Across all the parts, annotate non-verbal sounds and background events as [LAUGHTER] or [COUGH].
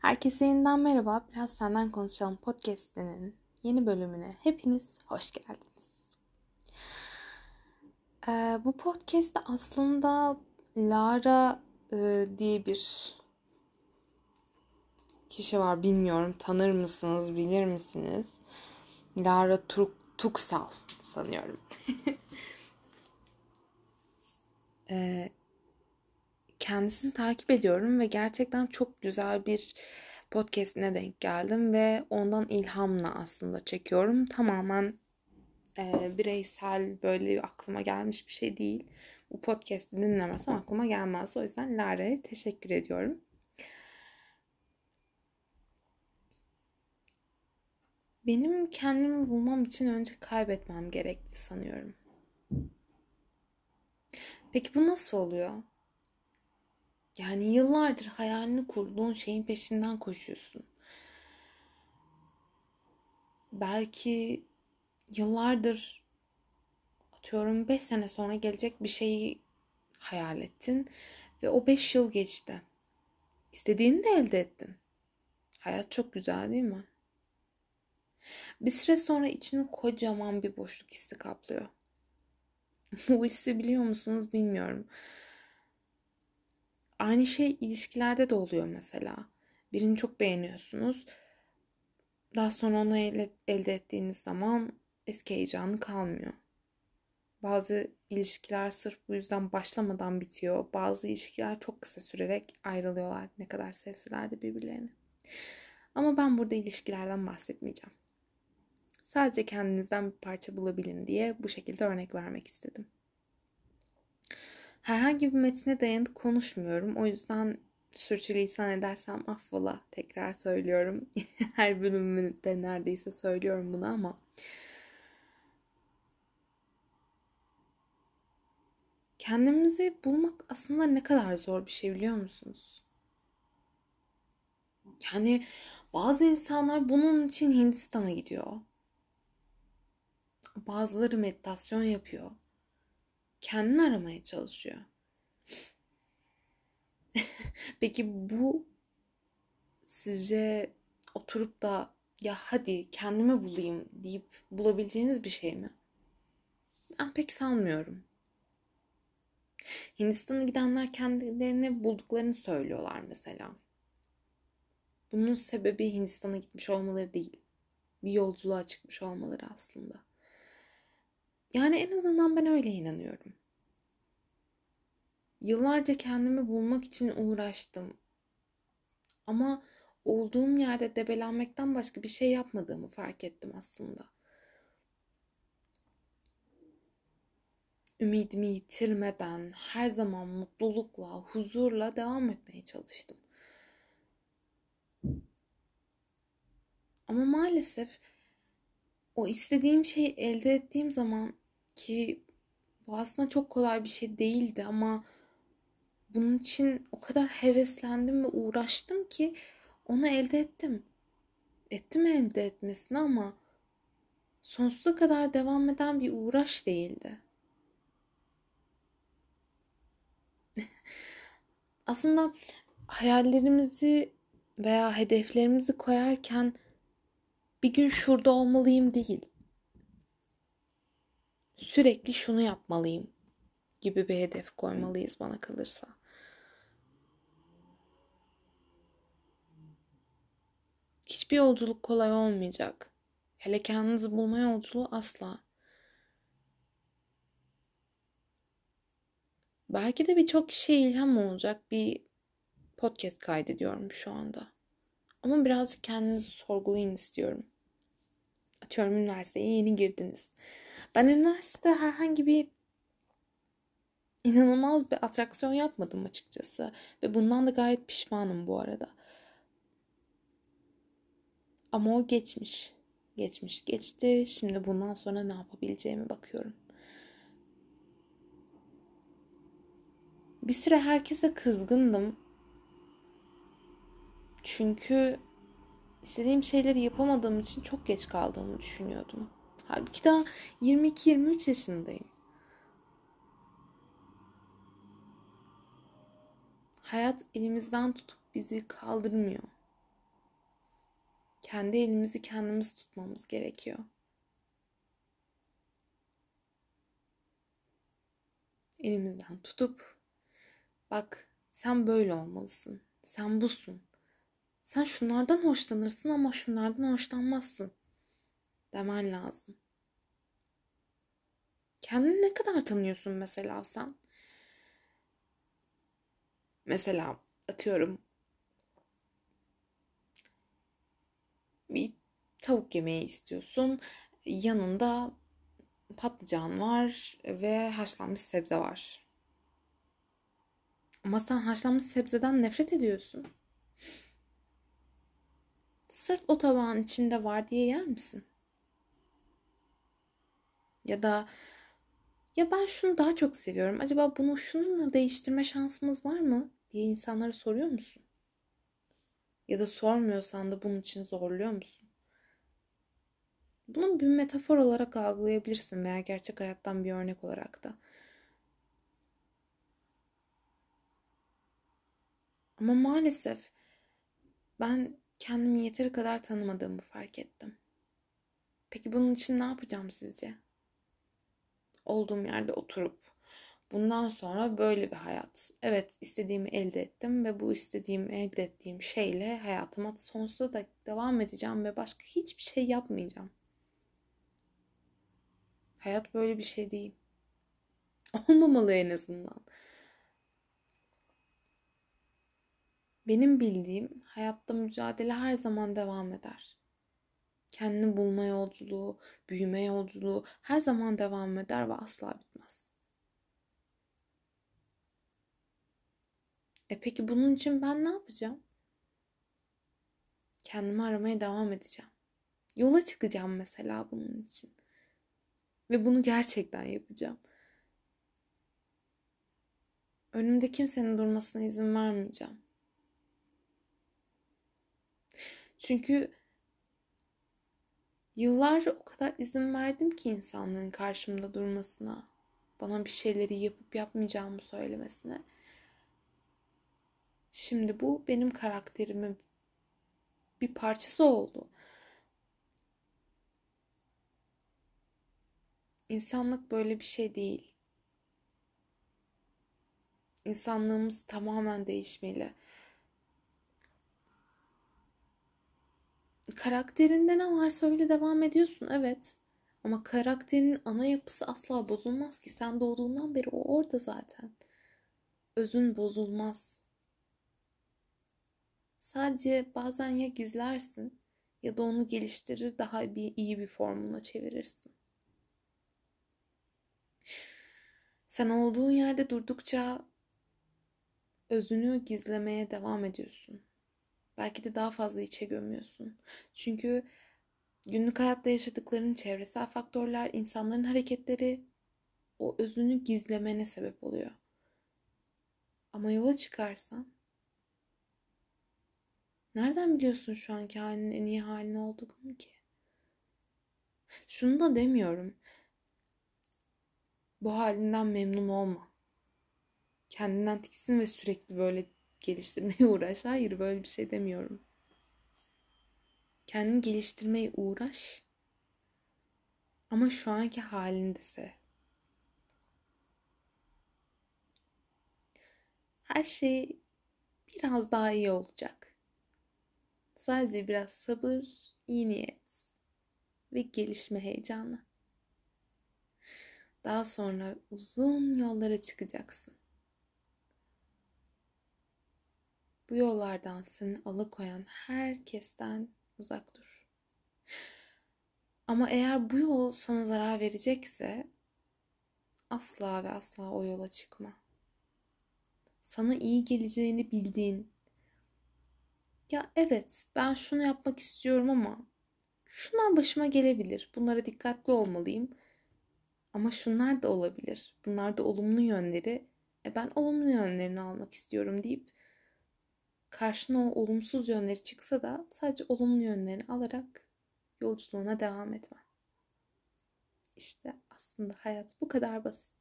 Herkese yeniden merhaba. Biraz senden konuşalım podcast'inin yeni bölümüne hepiniz hoş geldiniz. Ee, bu podcast'te aslında Lara e, diye bir kişi var. Bilmiyorum tanır mısınız, bilir misiniz? Lara Tuk Tuksal sanıyorum. [LAUGHS] ee, kendisini takip ediyorum ve gerçekten çok güzel bir podcastine denk geldim ve ondan ilhamla aslında çekiyorum. Tamamen e, bireysel böyle aklıma gelmiş bir şey değil. Bu podcast'i dinlemesem aklıma gelmez. O yüzden Lara'ya teşekkür ediyorum. Benim kendimi bulmam için önce kaybetmem gerekli sanıyorum. Peki bu nasıl oluyor? Yani yıllardır hayalini kurduğun şeyin peşinden koşuyorsun. Belki yıllardır atıyorum 5 sene sonra gelecek bir şeyi hayal ettin ve o 5 yıl geçti. İstediğini de elde ettin. Hayat çok güzel değil mi? Bir süre sonra içini kocaman bir boşluk hissi kaplıyor. [LAUGHS] Bu hissi biliyor musunuz bilmiyorum. Aynı şey ilişkilerde de oluyor mesela. Birini çok beğeniyorsunuz. Daha sonra onu elde, elde ettiğiniz zaman eski heyecanı kalmıyor. Bazı ilişkiler sırf bu yüzden başlamadan bitiyor. Bazı ilişkiler çok kısa sürerek ayrılıyorlar ne kadar sevseler de birbirlerini. Ama ben burada ilişkilerden bahsetmeyeceğim. Sadece kendinizden bir parça bulabilin diye bu şekilde örnek vermek istedim. Herhangi bir metne dayanıp konuşmuyorum. O yüzden sürçülisan edersem affola tekrar söylüyorum. [LAUGHS] Her bölümünde neredeyse söylüyorum bunu ama kendimizi bulmak aslında ne kadar zor bir şey biliyor musunuz? Yani bazı insanlar bunun için Hindistan'a gidiyor. Bazıları meditasyon yapıyor kendini aramaya çalışıyor. [LAUGHS] Peki bu sizce oturup da ya hadi kendimi bulayım deyip bulabileceğiniz bir şey mi? Ben pek sanmıyorum. Hindistan'a gidenler kendilerini bulduklarını söylüyorlar mesela. Bunun sebebi Hindistan'a gitmiş olmaları değil. Bir yolculuğa çıkmış olmaları aslında. Yani en azından ben öyle inanıyorum. Yıllarca kendimi bulmak için uğraştım. Ama olduğum yerde debelenmekten başka bir şey yapmadığımı fark ettim aslında. Ümidimi yitirmeden her zaman mutlulukla, huzurla devam etmeye çalıştım. Ama maalesef o istediğim şeyi elde ettiğim zaman ki bu aslında çok kolay bir şey değildi ama bunun için o kadar heveslendim ve uğraştım ki onu elde ettim. Ettim elde etmesini ama sonsuza kadar devam eden bir uğraş değildi. [LAUGHS] Aslında hayallerimizi veya hedeflerimizi koyarken bir gün şurada olmalıyım değil sürekli şunu yapmalıyım gibi bir hedef koymalıyız bana kalırsa. Hiçbir yolculuk kolay olmayacak. Hele kendinizi bulma yolculuğu asla. Belki de birçok kişiye ilham olacak bir podcast kaydediyorum şu anda. Ama birazcık kendinizi sorgulayın istiyorum. Atıyorum üniversiteye yeni girdiniz. Ben üniversitede herhangi bir inanılmaz bir atraksiyon yapmadım açıkçası. Ve bundan da gayet pişmanım bu arada. Ama o geçmiş. Geçmiş geçti. Şimdi bundan sonra ne yapabileceğime bakıyorum. Bir süre herkese kızgındım. Çünkü istediğim şeyleri yapamadığım için çok geç kaldığımı düşünüyordum. Halbuki daha 22-23 yaşındayım. Hayat elimizden tutup bizi kaldırmıyor. Kendi elimizi kendimiz tutmamız gerekiyor. Elimizden tutup bak sen böyle olmalısın. Sen busun. Sen şunlardan hoşlanırsın ama şunlardan hoşlanmazsın demen lazım. Kendini ne kadar tanıyorsun mesela sen? Mesela atıyorum bir tavuk yemeği istiyorsun. Yanında patlıcan var ve haşlanmış sebze var. Ama sen haşlanmış sebzeden nefret ediyorsun. Sırf o tabağın içinde var diye yer misin? Ya da ya ben şunu daha çok seviyorum. Acaba bunu şununla değiştirme şansımız var mı diye insanlara soruyor musun? Ya da sormuyorsan da bunun için zorluyor musun? Bunu bir metafor olarak algılayabilirsin veya gerçek hayattan bir örnek olarak da. Ama maalesef ben kendimi yeteri kadar tanımadığımı fark ettim. Peki bunun için ne yapacağım sizce? Olduğum yerde oturup bundan sonra böyle bir hayat. Evet istediğimi elde ettim ve bu istediğimi elde ettiğim şeyle hayatıma sonsuza da devam edeceğim ve başka hiçbir şey yapmayacağım. Hayat böyle bir şey değil. [LAUGHS] Olmamalı en azından. Benim bildiğim hayatta mücadele her zaman devam eder. Kendini bulma yolculuğu, büyüme yolculuğu her zaman devam eder ve asla bitmez. E peki bunun için ben ne yapacağım? Kendimi aramaya devam edeceğim. Yola çıkacağım mesela bunun için. Ve bunu gerçekten yapacağım. Önümde kimsenin durmasına izin vermeyeceğim. Çünkü yıllarca o kadar izin verdim ki insanların karşımda durmasına, bana bir şeyleri yapıp yapmayacağımı söylemesine. Şimdi bu benim karakterimin bir parçası oldu. İnsanlık böyle bir şey değil. İnsanlığımız tamamen değişmeli. Karakterinde ne varsa öyle devam ediyorsun evet. Ama karakterin ana yapısı asla bozulmaz ki. Sen doğduğundan beri o orada zaten. Özün bozulmaz. Sadece bazen ya gizlersin ya da onu geliştirir daha bir iyi bir formuna çevirirsin. Sen olduğun yerde durdukça özünü gizlemeye devam ediyorsun. Belki de daha fazla içe gömüyorsun. Çünkü günlük hayatta yaşadıkların çevresel faktörler, insanların hareketleri o özünü gizlemene sebep oluyor. Ama yola çıkarsan nereden biliyorsun şu anki halinin en iyi halin olduğunu ki? Şunu da demiyorum. Bu halinden memnun olma. Kendinden tiksin ve sürekli böyle geliştirmeye [LAUGHS] uğraş. Hayır böyle bir şey demiyorum. Kendini geliştirmeye uğraş. Ama şu anki halinde sev. Her şey biraz daha iyi olacak. Sadece biraz sabır, iyi niyet ve gelişme heyecanı. Daha sonra uzun yollara çıkacaksın. Bu yollardan seni alıkoyan herkesten uzak dur. Ama eğer bu yol sana zarar verecekse asla ve asla o yola çıkma. Sana iyi geleceğini bildiğin ya evet ben şunu yapmak istiyorum ama şunlar başıma gelebilir. Bunlara dikkatli olmalıyım. Ama şunlar da olabilir. Bunlar da olumlu yönleri. E ben olumlu yönlerini almak istiyorum deyip karşına o olumsuz yönleri çıksa da sadece olumlu yönlerini alarak yolculuğuna devam etme. İşte aslında hayat bu kadar basit.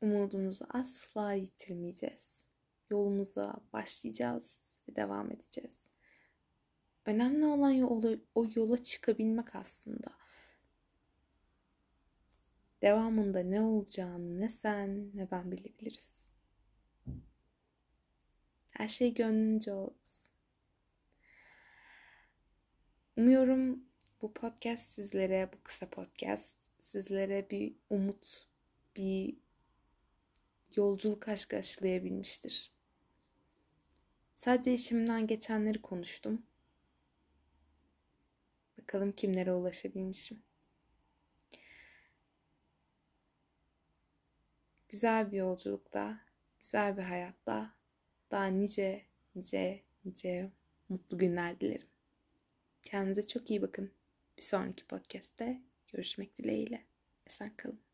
Umudumuzu asla yitirmeyeceğiz. Yolumuza başlayacağız ve devam edeceğiz. Önemli olan o yola çıkabilmek aslında. Devamında ne olacağını ne sen ne ben bilebiliriz. Her şey gönlünce olsun. Umuyorum bu podcast sizlere, bu kısa podcast sizlere bir umut, bir yolculuk aşkı aşılayabilmiştir. Sadece işimden geçenleri konuştum. Bakalım kimlere ulaşabilmişim. Güzel bir yolculukta, güzel bir hayatta daha nice nice nice mutlu günler dilerim. Kendinize çok iyi bakın. Bir sonraki podcast'te görüşmek dileğiyle. Esen kalın.